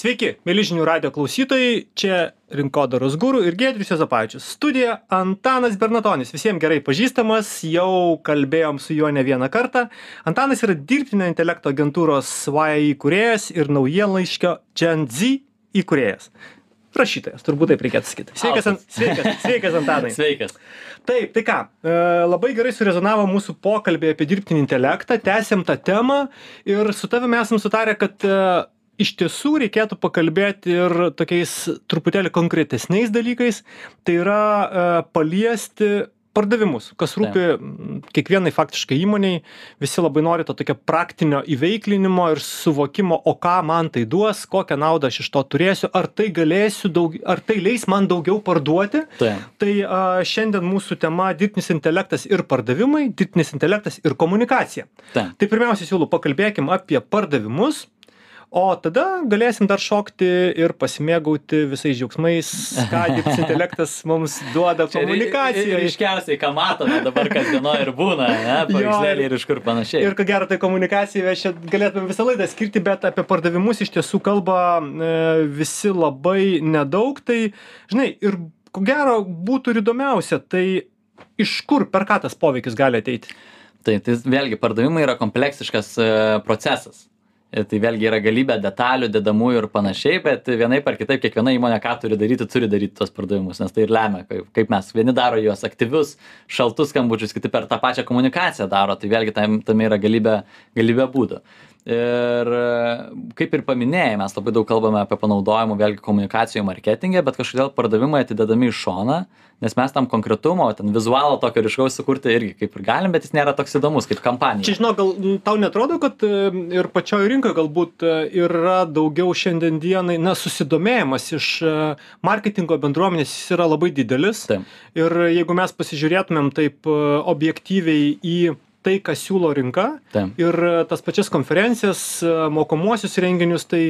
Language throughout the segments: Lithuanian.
Sveiki, mėly žinių radio klausytojai, čia Rinkodaros gūrų ir Gedrius Jozapavičius. Studija Antanas Bernatonis, visiems gerai pažįstamas, jau kalbėjom su juo ne vieną kartą. Antanas yra dirbtinio intelekto agentūros SWAI įkūrėjas ir naujienlaiškio Gen Z įkūrėjas. Rašytojas, turbūt taip reikėtų sakyti. Sveikas, An- sveikas, sveikas Antanai. Sveikas. Taip, tai ką, e, labai gerai surezonavo mūsų pokalbė apie dirbtinį intelektą, tęsiam tą temą ir su tavimi esam sutarę, kad e, iš tiesų reikėtų pakalbėti ir tokiais truputėlį konkretesniais dalykais, tai yra e, paliesti pardavimus, kas rūpi kiekvienai faktiškai įmoniai, visi labai nori to tokio praktinio įveiklinimo ir suvokimo, o ką man tai duos, kokią naudą aš iš to turėsiu, ar tai galėsiu daug, ar tai leis man daugiau parduoti. Taip. Tai a, šiandien mūsų tema dirbtinis intelektas ir pardavimai, dirbtinis intelektas ir komunikacija. Taip. Tai pirmiausia, siūlau pakalbėkim apie pardavimus, o tada galėsim dar šokti ir pasimėgauti visais džiaugsmais, ką dirbtinis intelektas mums duoda komunikacijoje. Ryškiausiai, ką matome dabar kasdienoje ir būna, ne, paveikslėlį ir iš kur panašiai. Ir ko gero, tai komunikacijai mes čia galėtume visą laidą skirti, bet apie pardavimus iš tiesų kalba e, visi labai nedaug. Tai, žinai, ir ko gero būtų ir įdomiausia, tai iš kur, per ką tas poveikis gali ateiti. Tai, tai vėlgi, pardavimai yra kompleksiškas e, procesas. Ir tai vėlgi yra galybė detalių, dedamųjų ir panašiai, bet vienaip ar kitaip kiekviena įmonė ką turi daryti, turi daryti tos pardavimus, nes tai ir lemia, kaip, kaip mes. Vieni daro juos aktyvius, šaltus skambučius, kiti per tą pačią komunikaciją daro, tai vėlgi tam, tam yra galybė, galybė būdų. Ir e, kaip ir paminėjai, mes labai daug kalbame apie panaudojimą vėlgi komunikacijų marketingė, bet kažkodėl pardavimai atidedami į šoną, nes mes tam konkretumo, ten vizualo tokio ryškaus sukurti irgi kaip ir galim, bet jis nėra toks įdomus kaip kampanija. Čia, žinau, gal tau netrodo, kad e, ir pačioje rinkoje galbūt e, yra daugiau šiandien dienai, na, susidomėjimas iš marketingo bendruomenės jis yra labai didelis. Taip. Ir jeigu mes pasižiūrėtumėm taip objektyviai į tai, ką siūlo rinka ir e, tas pačias konferencijas, e, mokomuosius renginius, tai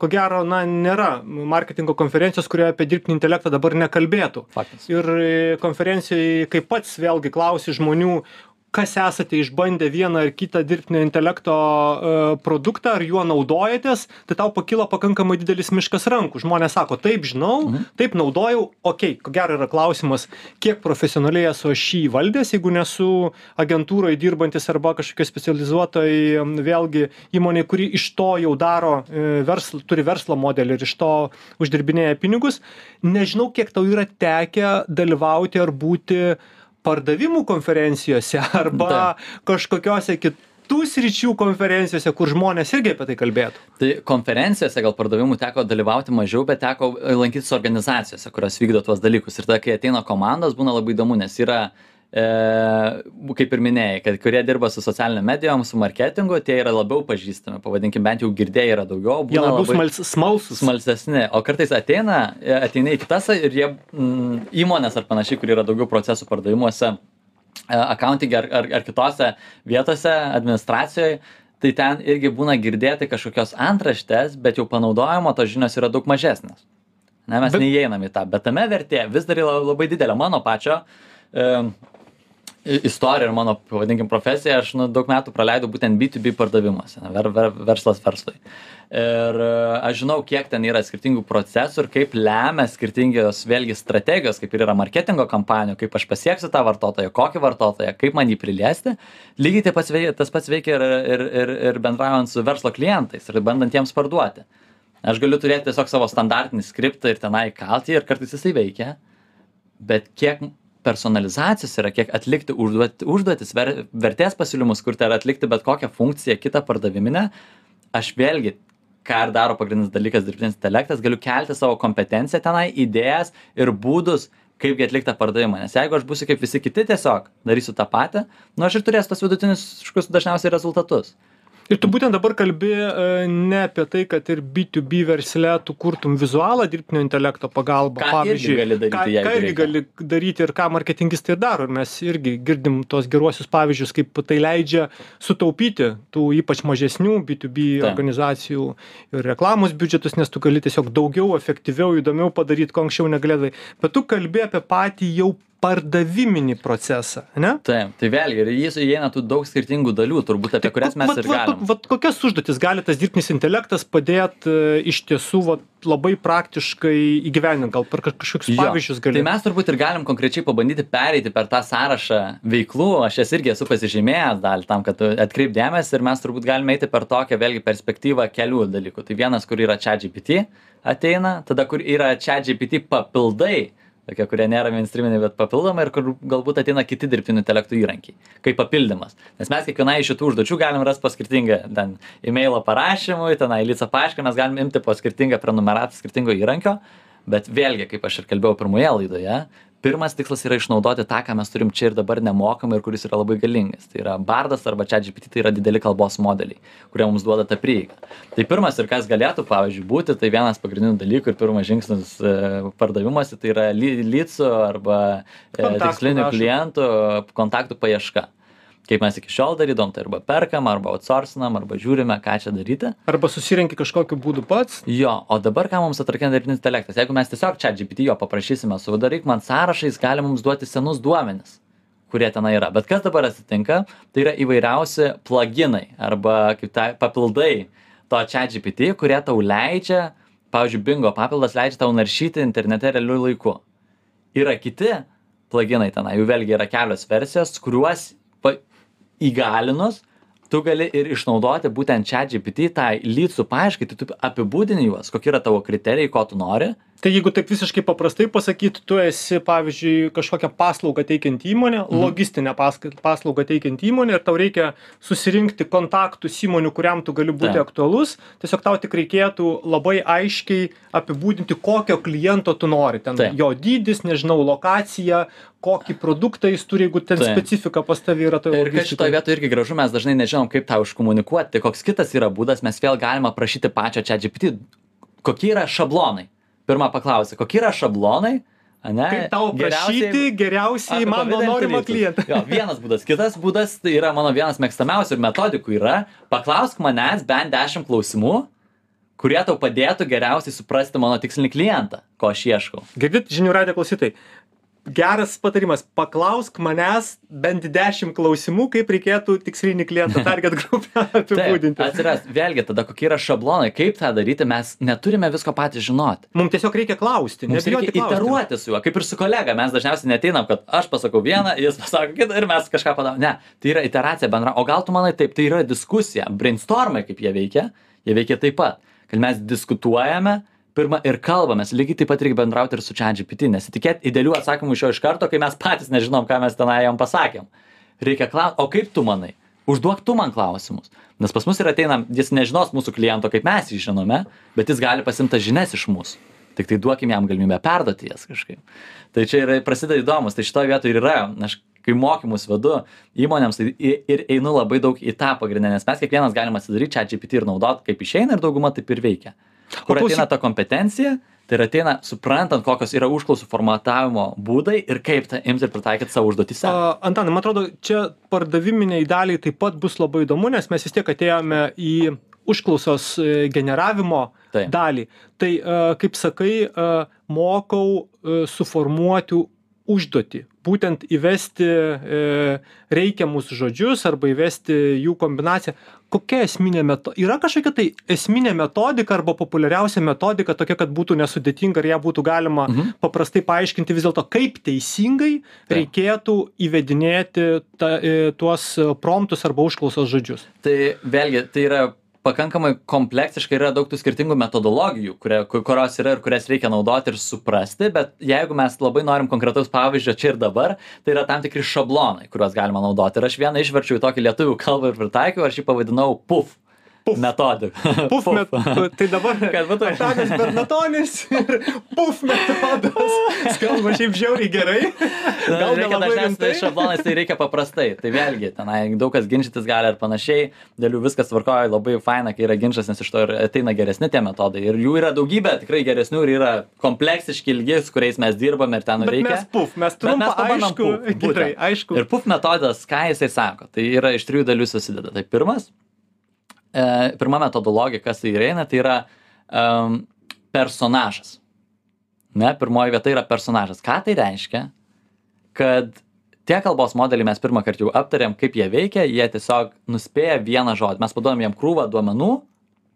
ko gero, na, nėra marketingo konferencijos, kurioje apie dirbtinį intelektą dabar nekalbėtų. Ir e, konferencijoje, kai pats vėlgi klausi žmonių, kas esate išbandę vieną ar kitą dirbtinio intelekto e, produktą, ar juo naudojatės, tai tau pakyla pakankamai didelis miškas rankų. Žmonės sako, taip žinau, Mhm. taip naudojau, okei, ko gero yra klausimas, kiek profesionaliai esu aš jį valdęs, jeigu nesu agentūroje dirbantis arba kažkokiai specializuotoj vėlgi įmonė, kuri iš to jau daro, e, versl, turi verslo modelį ir iš to uždirbinėja pinigus. Nežinau, kiek tau yra tekę dalyvauti ar būti pardavimų konferencijose arba kažkokiose kitų sričių konferencijose, kur žmonės irgi apie tai kalbėtų. Tai konferencijose gal pardavimų teko dalyvauti mažiau, bet teko lankytis organizacijose, kurios vykdo tuos dalykus. Ir tada, kai ateina komandos, būna labai įdomu, nes yra, e, kaip ir minėjai, kad kurie dirba su socialinė medijom, su marketingu, tie yra labiau pažįstami, pavadinkim, bent jau girdėjai yra daugiau. Jie labiau smals, smalsus. smalsesni o kartais ateina e, ateina į kitas ir jie mm, įmonės ar panašiai kur yra daugiau procesų pardavimuose akauntinge ar, ar, ar kitose vietose administracijoje tai ten irgi būna girdėti kažkokios antraštės bet jau panaudojimo tos žinios yra daug mažesnės ne mes Bet- neįeinam į tą bet tame vertė vis dar yra labai didelė mano pačio e, istorija ir mano, pavadinkim, profesija, aš nu, daug metų praleidau būtent B2B pardavimuose, ver, ver, verslas verslui. Ir e, aš žinau, kiek ten yra skirtingų procesų ir kaip lemia skirtingios vėlgi strategijos, kaip ir yra marketingo kampanijų, kaip aš pasieksiu tą vartotoją, kokį vartotoją, kaip man jį priliesti. Lygiai taip pats veikia, tas pats veikia ir, ir, ir, ir bendraujant su verslo klientais ir bandant jiems parduoti. Aš galiu turėti tiesiog savo standartinį skriptą ir tenai kalti ir kartais jisai veikia, bet kiek personalizacijos yra, kiek atlikti užduot, užduotis, ver, vertės pasiūlymus, kur tai yra atlikti bet kokią funkciją, kitą pardaviminę, aš vėlgi, ką ir daro pagrindinis dalykas dirbtinis intelektas, galiu kelti savo kompetenciją tenai, idėjas ir būdus, kaipgi atlikti pardavimą. Nes jeigu aš būsiu kaip visi kiti tiesiog, darysiu tą patį, nu aš ir turėsiu tos vidutiniškus dažniausiai rezultatus. Ir tu būtent dabar kalbi e, ne apie tai, kad ir B2B versle tu kurtum vizualą dirbtinio intelekto pagalba. Ką irgi gali daryti, ką, ką irgi reikia. gali daryti ir ką marketingistai daro. Ir mes irgi girdim tos geruosius pavyzdžius, kaip tai leidžia sutaupyti tų ypač mažesnių B2B Taip. organizacijų ir reklamos biudžetus, nes tu gali tiesiog daugiau, efektyviau, įdomiau padaryti, ko anksčiau negalėdavai. Bet tu kalbi apie patį jau pardaviminį procesą, ne? Taip, tai vėlgi, ir jis įeina tų daug skirtingų dalių, turbūt apie kurias mes vat, ir vat, galim. vat, kokias užduotis gali tas dirbtinis intelektas padėti iš tiesų vat, labai praktiškai įgyveninti, gal per kažkokius Jo, pavyzdžius gali. Tai mes turbūt ir galim konkrečiai pabandyti pereiti per tą sąrašą veiklų, aš jas irgi esu pasižymėjęs dalį tam, kad atkreipdėmės ir mes turbūt galime eiti per tokią vėlgi perspektyvą kelių dalykų. Tai vienas, kur yra ChatGPT ateina, tada kur yra ChatGPT papildai, tokie, kurie nėra mainstreaminiai, bet papildomai ir kur galbūt ateina kiti dirbtinių intelektų įrankiai, kaip papildymas. Nes mes kiekvienai iš šitų užduočių galim rasti po skirtingą, ten, e-mailo parašymui, tenai lyca paaišką, mes galim imti po skirtingą prenumeratą skirtingo įrankio, bet vėlgi, kaip aš ir kalbėjau pirmoje laidoje, pirmas tikslas yra išnaudoti tą, ką mes turim čia ir dabar nemokamai ir kuris yra labai galingas. Tai yra Bardas arba ChatGPT, tai yra dideli kalbos modeliai, kurie mums duoda tą prieigą. Tai pirmas ir kas galėtų, pavyzdžiui, būti, tai vienas pagrindinių dalykų ir pirmas žingsnis e, pardavimuose, tai yra ly- lydsų arba e, tikslinių klientų kontaktų paieška. Kaip mes iki šiol darydavom, tai arba perkam, arba outsourcinam, arba žiūrime, ką čia daryti. Arba susirenki kažkokiu būdu pats. Jo, o dabar ką mums atrakina dirbtinis intelektas? Jeigu mes tiesiog čia GPT jo paprašysime, sudaryk man sąrašą, jis gali mums duoti senus duomenis, kurie ten yra. Bet kas dabar atsitinka, tai yra įvairiausi pluginai arba kaip tai papildai to čia GPT, kurie tau leidžia, pavyzdžiui, bingo papildas leidžia tau naršyti internete realiu laiku. Yra kiti pluginai tenai, jų vėlgi yra kelios versijos, kuriuos įgalinus tu gali ir išnaudoti būtent čia GPT, tai lydsų paaiškai, tai tu apibūdini juos, kokie yra tavo kriterijai, ko tu nori. Tai jeigu taip visiškai paprastai pasakyti, tu esi, pavyzdžiui, kažkokią paslaugą teikianti įmonė, mhm. logistinę pask- paslaugą teikianti įmonė ir tau reikia susirinkti kontaktus įmonių, kuriam tu gali būti aktualus, tiesiog tau tik reikėtų labai aiškiai apibūdinti, kokio kliento tu nori. Ten jo dydis, nežinau, lokacija, kokį produktą jis turi, jeigu ten specifika pas tavį yra toje Ir kas šitoje vietoje irgi gražu, mes dažnai nežinom, kaip tą užkomunikuoti. Tai koks kitas yra būdas, mes vėl galime prašyti pačio čia GPT, kokie yra šablonai. Pirmą paklausė, kokie yra šablonai, ane? Kaip tau prašyti geriausiai mano norimą klientą. Jo, vienas būdas. Kitas būdas, tai yra mano vienas mėgstamiausių metodikų, yra paklausk manęs bent 10 klausimų, kurie tau padėtų geriausiai suprasti mano tikslinį klientą, ko aš ieškau. Girdit, žinių radio klausytai. Geras patarimas, paklausk manęs bent 10 klausimų, kaip reikėtų tikslinį klientą target grupę apibūdinti. atsiras, vėlgi, tada kokie yra šablonai, kaip tą daryti, mes neturime visko patys žinoti. Mums tiesiog reikia klausti, nebijoti reikia iteruoti su juo, kaip ir su kolega, mes dažniausiai neteinam, kad aš pasakau vieną, jis pasako kitą ir mes kažką padarome. Ne, tai yra iteracija bendra. O gal tu manai taip, tai yra diskusija, brainstormai, kaip jie veikia, jie veikia taip pat, kad mes diskutuojame. Pirma ir kalbamės, lygiai taip pat reikia bendrauti ir su ChatGPT, nesitikėti idealių atsakymų iš jo iš karto, kai mes patys nežinom, ką mes tenai jam pasakėm. Reikia klausti, o kaip tu manai? Užduok tu man klausimus. Nes pas mus ir ateina, jis nežinos mūsų kliento, kaip mes jį žinome, bet jis gali pasimti žinias iš mūsų. Tik tai duokim jam galimybę perduoti jas kažkaip. Tai čia yra, prasideda įdomus, tai šitoje vietoje ir yra, aš kai mokymus vedu įmonėms tai ir einu labai daug į tą pagrindinę, nes mes kiekvienas galime atsidaryti čia GPT ir naudoti, kaip išeina ir dauguma taip ir veikia. Kur ateina ta kompetencija, tai ir ateina suprantant, kokios yra užklausų formatavimo būdai ir kaip tą imti ir pritaikyti savo užduotise. Antanai, man atrodo, čia pardaviminiai daliai taip pat bus labai įdomu, nes mes vis tiek atėjome į užklausos e, generavimo Taip. dalį. Tai, e, kaip sakai, e, mokau suformuoti užduotį. Būtent įvesti reikiamus žodžius arba įvesti jų kombinaciją. Kokia esminė metodika? Yra kažkokia tai esminė metodika arba populiariausia metodika tokia, kad būtų nesudėtinga ir ją būtų galima Mhm. paprastai paaiškinti vis dėlto, kaip teisingai reikėtų įvedinėti ta, e, tuos promptus arba užklausos žodžius. Tai vėlgi, tai yra pakankamai kompleksiška, yra daug tų skirtingų metodologijų, kurie, ku- kurios yra ir kurias reikia naudoti ir suprasti, bet jeigu mes labai norim konkretaus pavyzdžio čia ir dabar, tai yra tam tikri šablonai, kuriuos galima naudoti. Ir aš vieną išverčiau į tokį lietuvių kalbą ir pritaikiau, aš jį pavadinau PUF. Puf. Metodiką. Puf, met, tai dabar Kad būtų- Antanas Bernatonis ir puf metodas. Skamba šiaip žiauriai gerai. Gal reikia nelabai dažniausiai tai šablonais, tai reikia paprastai. Tai vėlgi, tenai daug kas ginčytis gali ir panašiai. Dėl jų viskas tvarkoja, labai faina, kai yra ginčas, nes iš to ir ateina geresni tie metodai. Ir jų yra daugybė, tikrai geresnių ir yra kompleksiški ilgi, su kuriais mes dirbame ir ten Bet reikia. mes puf, mes trumpą, mes aišku, puf, gerai, aišku. Ir PUF metodas, ką jisai sako, tai yra iš trijų dalių susideda. Tai pirmas, e, pirma metodologija, kas tai įeina, tai yra um, personažas. Ne, pirmoji vieta yra personažas. Ką tai reiškia? kad tie kalbos modeliai mes pirmą kartą jau aptarėm, kaip jie veikia, jie tiesiog nuspėja vieną žodį. Mes paduodam jiem krūvą duomenų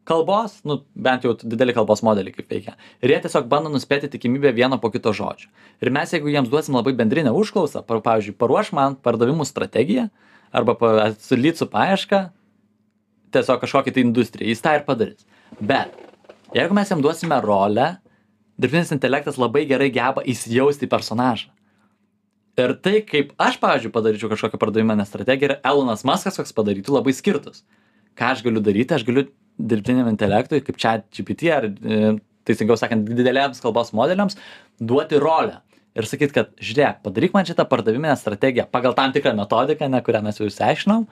kalbos, nu, bent jau dideli kalbos modeliai kaip veikia. Ir jie tiesiog bando nuspėti tikimybę vieno po kito žodžio. Ir mes, jeigu jiems duosim labai bendrinę užklausą, pavyzdžiui, paruoš man pardavimų strategiją arba atsulyt su paieška, tiesiog kažkokią tai industriją, jis tą ir padarys. Bet jeigu mes jam duosime rolę, dirbtinis intelektas labai gerai geba įsijausti į personažą. Ir tai, kaip aš, pavyzdžiui, padaryčiau kažkokią pardaviminę strategiją ir Elonas Maskas koks padarytų, labai skirtus. Ką aš galiu daryti, aš galiu dirbtiniam intelektui, kaip čia GPT ar, e, teisingiau sakant, didelėms kalbos modeliams, duoti rolę. Ir sakyt, kad žiūrėk, padaryk man šitą pardaviminę strategiją pagal tam tikrą metodiką, ne kurią mes jau išsiaiškinom,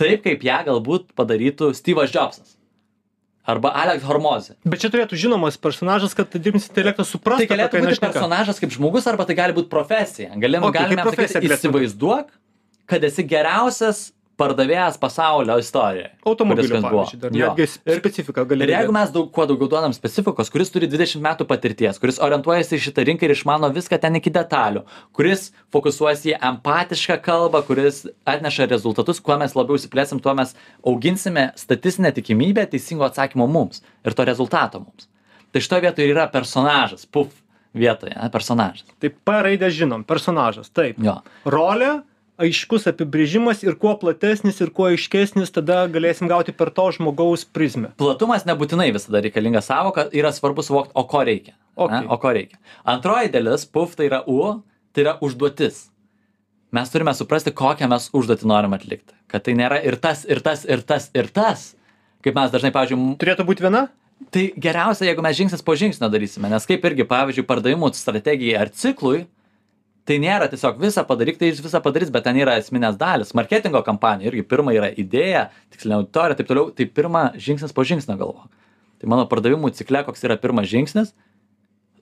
taip kaip ją galbūt padarytų Steve'as Jobsas arba Alex Hormozė. Bet čia turėtų žinomas personažas, kad dirbtinis intelektas suprastų. Tai galėtų būti personažas kaip žmogus arba tai gali būti profesija. Galim, Okay, galime kaip profesija sakyti, įsivaizduok, kad esi geriausias pardavėjas pasaulio istorijoje. Buvo. pavyzdžiui, dar netgi Ir- specifiką gali. Ir jeigu mes daug, kuo daugiau duodam specifikos, kuris turi 20 metų patirties, kuris orientuojasi į šitą rinką ir išmano viską ten iki detalių, kuris fokusuojasi į empatišką kalbą, kuris atneša rezultatus, kuo mes labiau įsiplėsim, tuo mes auginsime statistinę tikimybę teisingo atsakymo mums ir to rezultato mums. Tai šitoje vietoje yra personažas, puf vietoje, ne, personažas. Tai P raidę žinom, personažas, taip. Jo. Rolė, aiškus apibrėžimas ir kuo platesnis ir kuo aiškesnis, tada galėsim gauti per to žmogaus prizmę. Platumas nebūtinai visada reikalinga savoka, yra svarbu suvokti, o ko reikia. Okay. O ko reikia. Antroji dalis, puf, tai yra U, tai yra užduotis. Mes turime suprasti, kokią mes užduotį norim atlikti. Kad tai nėra ir tas, ir tas, ir tas, ir tas. Kaip mes dažnai, pavyzdžiui, Turėtų būti viena? tai geriausia, jeigu mes žingsnis po žingsnio darysime, nes kaip irgi, pavyzdžiui, pardavimų strategijai ar ciklui, tai nėra tiesiog visą padaryk, tai jis visą padarys, bet ten yra esminės dalis. Marketingo kampanija irgi pirma yra idėja, tiksliau auditorija, taip toliau, tai pirma žingsnis po žingsnio galvok. Tai mano pardavimų cikle, koks yra pirmas žingsnis,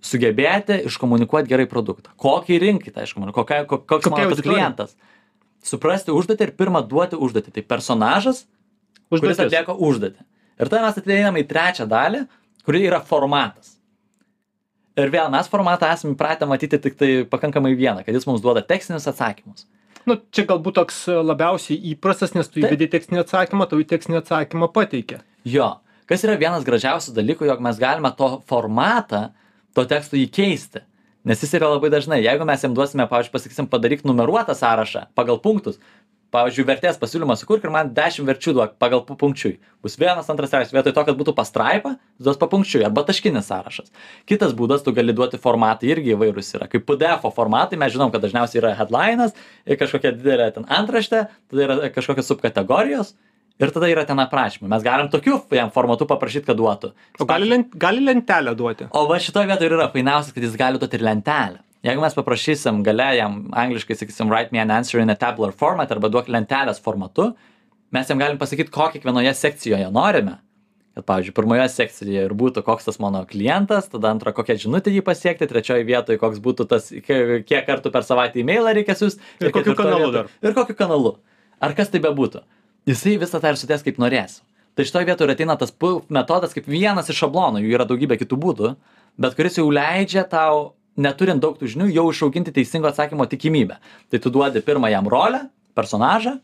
sugebėti iškomunikuoti gerai produktą. Kokį rinkai tai iškomunikuoti, kokia, ko- koks Kokia mano tas auditorija? klientas. Suprasti užduotį ir pirmą duoti užduotį. Tai personažas, kuris Užduotis. atlieka užduotį. Ir tada mes ateiname į trečią dalį, kuri yra formatas. Ir vėl mes formatą esame įpratę matyti tik tai pakankamai vieną, kad jis mums duoda tekstinius atsakymus. Nu, čia galbūt toks e, labiausiai įprastas, nes tu Taip. įvedai tekstinį atsakymą, tau į tekstinį atsakymą pateikė. Jo, kas yra vienas gražiausių dalykų, jog mes galime to formatą, to teksto įkeisti. Nes jis yra labai dažnai, jeigu mes jam duosime, pavyzdžiui, pasakysim, padaryk numeruotą sąrašą pagal punktus, pavyzdžiui, vertės pasiūlymą sukurk ir man 10 verčių duok pagal pu- punkčiui. Bus vienas, antras, trečias. Vietoj to, kad būtų pastraipa, duos papunkčiui arba taškinis sąrašas. Kitas būdas, tu gali duoti formatai irgi įvairūs yra. Kaip PDF formatai, mes žinom, kad dažniausiai yra headlinas ir kažkokia didelė ten antraštė, tada yra kažkokios subkategorijos. Ir tada yra ten aprašymai. Mes galim tokiu jam formatu paprašyti, kad duotų. O gali, lent, gali lentelę duoti. O va šitoje vietoje ir yra fainiausia, kad jis gali duoti ir lentelę. Jeigu mes paprašysim gale jam angliškai, sakysim, write me an answer in a tabular format arba duok lentelės formatu, mes jam galim pasakyti, ko kiekvienoje sekcijoje norime. Kad, pavyzdžiui, pirmoje sekcijoje ir būtų, koks tas mano klientas, tada antra, kokia žinutė jį pasiekti, trečioje vietoje, koks būtų tas, kie- kiek kartų per savaitę e-mailą reikia siūsti. Ir kokiu ketvirtoj kanalu vietoj- dar. Ir kokiu kanalu. Ar kas tai bebūtų. Jisai visą tą ir sudės kaip norės. Tai šitoje vietoje ir ateina tas metodas kaip vienas iš šablonų, jų yra daugybė kitų būdų, bet kuris jau leidžia tau, neturint daug tų žinių, jau išauginti teisingo atsakymo tikimybę. Tai tu duodi pirmą jam rolę, personažą,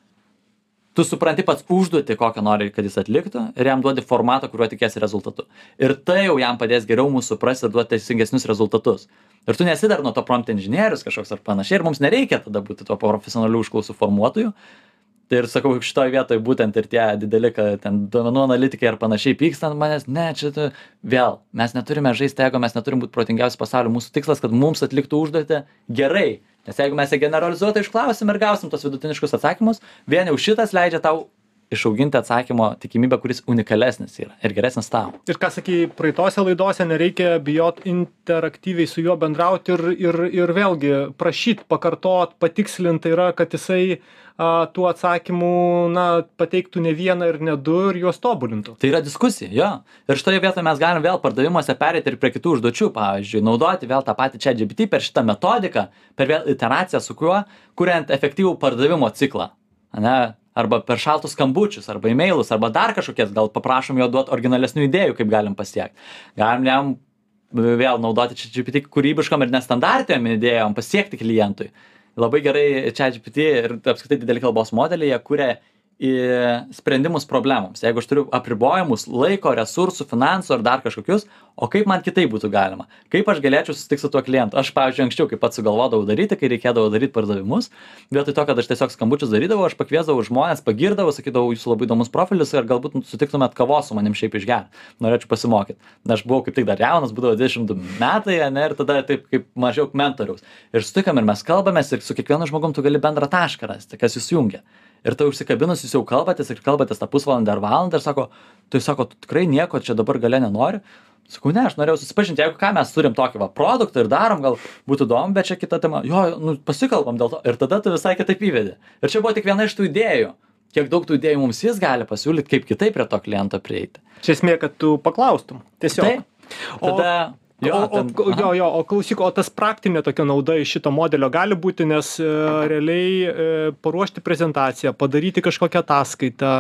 tu supranti pats užduotį, kokią nori, kad jis atliktų, ir jam duodi formatą, kuriuo tikėsi rezultatu. Ir tai jau jam padės geriau mūsų suprasti ir duoti teisingesnius rezultatus. Ir tu nesi dar nuo to prompt inžinierius kažkoks ar panašiai, ir mums nereikia tada būti tuo profesionaliu užklausų formuotoju. Tai ir sakau, šitoje vietoje būtent ir tie dideli, kad ten duomenų analitikai ar panašiai pyksta ant manęs, ne, čia tu vėl, mes neturime žaisti ego, mes neturim būti protingiausi pasaulio, mūsų tikslas, kad mums atliktų užduotį gerai. Nes jeigu mes ją generalizuotai išklausim ir gausim tos vidutiniškus atsakymus, vien jau šitas leidžia tau išauginti atsakymo tikimybę, kuris unikalesnis yra ir geresnis tau. Ir ką sakai, praeitose laidose nereikia bijot interaktyviai su juo bendrauti ir, ir, ir vėlgi prašyti, pakartot, patikslinti tai yra, kad jisai a, tų atsakymų na, pateiktų ne vieną ir ne du ir juos tobulintų. Tai yra diskusija, jo. Ir šitoje vietoje mes galim vėl pardavimuose perėti ir prie kitų užduočių, pavyzdžiui, naudoti vėl tą patį čia GPT per šitą metodiką, per vėl iteraciją su kuo, kuriant efektyvų pardavimo ciklą. Ne? Arba per šaltus skambučius, arba e-mailus, arba dar kažkokias, gal paprašom jo duoti originalesnių idėjų, kaip galim pasiekti. Galim jam vėl naudoti čia GPT kūrybiškom ir nestandartėm idėjom pasiekti klientui. labai gerai ChatGPT ir apskritai dideli kalbos modeliai, jie kuria į sprendimus problemoms. Jeigu aš turiu apribojimus laiko, resursų, finansų ar dar kažkokius, o kaip man kitaip būtų galima? Kaip aš galėčiau susitikti su tuo klientu? Aš, pavyzdžiui, anksčiau, kaip pats sugalvodavau daryti, kai reikėdavo daryti pardavimus, vietoj to, kad aš tiesiog skambučius darydavau, aš pakviesdavau žmonės, pagirdavau, sakydavau, jūsų labai įdomus profilis ir galbūt sutiktumėt kavos su manim šiaip išgerti. Norėčiau pasimokyti. Aš buvau kaip tik dar jaunas, būdavo 22 metai, ne, ir tada taip kaip mažiau mentoriaus. Ir sutikam ir mes kalbamės ir su kiekvienu žmogum tu gali bendrą tašką rasti, kas jūs jungia ir ta užsikabinus jūs jau kalbatės ir kalbatės tą pusvalandį ar valandą ir sako, tai sako, tu tikrai nieko čia dabar gale nenori. Sakau, ne, aš norėjau susipažinti, jeigu ką mes turim tokį va produktą ir darom, gal būtų įdomu, bet čia kita tema. Jo, nu, pasikalbam dėl to. Ir tada tu visai kitaip įvedi. Ir čia buvo tik viena iš tų idėjų. Kiek daug tų idėjų mums jis gali pasiūlyti, kaip kitaip prie to kliento prieiti. Čia esmė, kad tu paklaustum. Tiesiog. Taip. Tada, o Jo, o, ten, o, jo, jo, o klausyk, o tas praktinė tokia nauda iš šito modelio gali būti, nes e, realiai e, paruošti prezentaciją, padaryti kažkokią ataskaitą,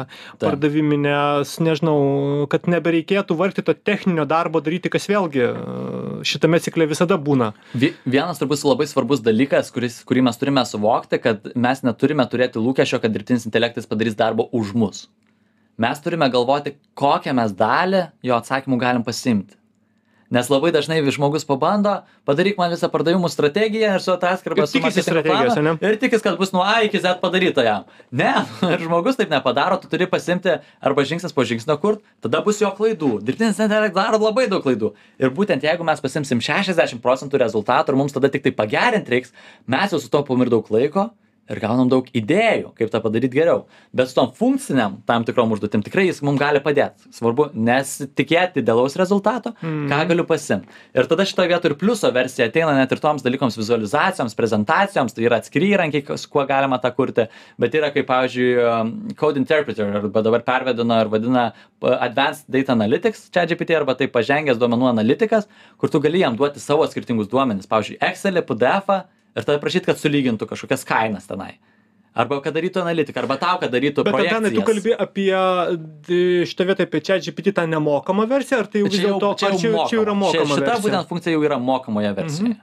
pardaviminę, nežinau, kad nebereikėtų vargti to techninio darbo daryti, kas vėlgi e, šitame cikle visada būna. Vienas turbūt labai svarbus dalykas, kuris, kurį mes turime suvokti, kad mes neturime turėti lūkesčio, kad dirbtinis intelektas padarys darbą už mus. Mes turime galvoti, kokią mes dalį jo atsakymų galim pasimti nes labai dažnai žmogus pabando padaryk man visą pardavimų strategiją ir su ataskaita su strategijos ane? ir tikis kad bus nuo a iki z padaryta jam. Ne ir žmogus taip nepadaro tu turi pasiimti arba žingsnis po žingsnio kurt tada bus jo klaidų. Dirbtinis intelektas daro labai daug klaidų. Ir būtent jeigu mes pasiimsim šešiasdešim procentų rezultatų ir mums tada tiktai pagerint reiks mes jau sutaupom ir daug laiko ir gaunam daug idėjų kaip tą padaryt geriau. Bet su tom funkcinėm tam tikrom užduotim tikrai jis mum gali padėt. Svarbu nesitikėt idealaus rezultato Mm. ką galiu pasiimt. Ir tada šitoj vietoj ir pliuso versija ateina net ir toms dalykams vizualizacijoms prezentacijoms tai yra atskiri įrankiai su kuo galima tą kurti. Bet yra kaip pavyzdžiui um, code interpreter arba dabar pervadino ir vadina uh, advanced data analytics chatgpt arba taip pažengęs duomenų analitikas kur tu gali jam duoti savo skirtingus duomenis. Pavyzdžiui excelį pdefą ir tada prašyt kad sulygintų kažkokias kainas tenai arba kad darytų analitiką arba tau kad darytų Bet tada projekcijas tu kalbi apie d- šitą vietą apie ChatGPT tą nemokamą versiją, ar tai jau Čia jau- dėlto čia jau čia, čia yra mokama. mokama Šita versija? būtent funkcija jau yra mokamoje versijoje.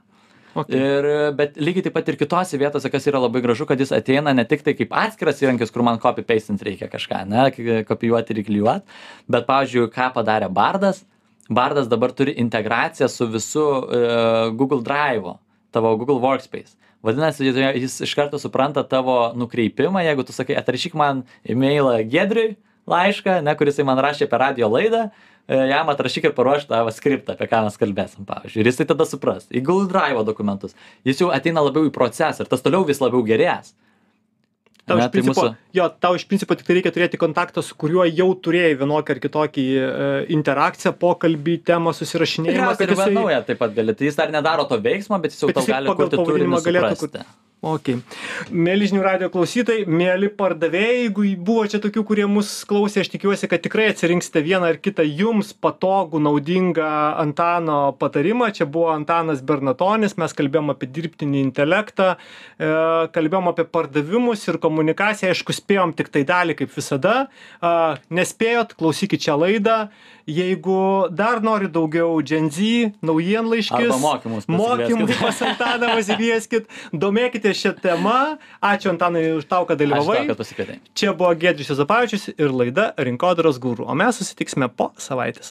Okay. Ir, bet lygiai taip pat ir kitose vietose, kas yra labai gražu, kad jis ateina ne tik tai kaip atskiras įrankis, kur man copy pastint reikia kažką, ne, kopijuoti ir įklijuoti, bet, pavyzdžiui, ką padarė Bardas, Bardas dabar turi integraciją su visu uh, Google Drive, tavo Google Workspace. Vadinasi, jis- iš karto supranta tavo nukreipimą, jeigu tu sakai, atrašyk man e-mailą Gedriui laišką, ne, kuris man rašė per radio laidą, e, jam atrašyk ir paruošk tą skriptą, apie ką mes kalbėsim, pavyzdžiui. Ir jisai tada supras. Į Google Drive dokumentus. Jis jau ateina labiau į procesą ir tas toliau vis labiau gerės. Tau iš tai principo, jo, tau iš principo tik tai reikia turėti kontaktą, su kuriuo jau turėjai vienokį ar kitokį e, interakciją, pokalbį, temą, susirašinėjimą. Ir jisai... naują taip pat gali. Tai jis dar nedaro to veiksmo, bet jis jau tau gali kurti turinį suprasti. Ok. Mėly žinių radio klausytojai, mėly pardavėjai, jeigu buvo čia tokių, kurie mus klausė, aš tikiuosi, kad tikrai atsirinksite vieną ar kitą jums patogų, naudingą Antano patarimą. Čia buvo Antanas Bernatonis, mes kalbėjom apie dirbtinį intelektą, e, kalbėjom apie pardavimus ir komunikaciją, aišku, spėjom tik tai dalį, kaip visada. A, Nespėjot, klausykit šią laidą. Jeigu dar nori daugiau Gen Z, naujienlaiškis, Arba mokymus pasikvieskit. pas Antaną pasikvieskit, domėkite šią temą. Ačiū Antanai už tau, kad Ačiū dalyvavai. tau, kad. Čia buvo Gedrius Zapavičius ir laida Rinkodaros gūrų, o mes susitiksime po savaitės.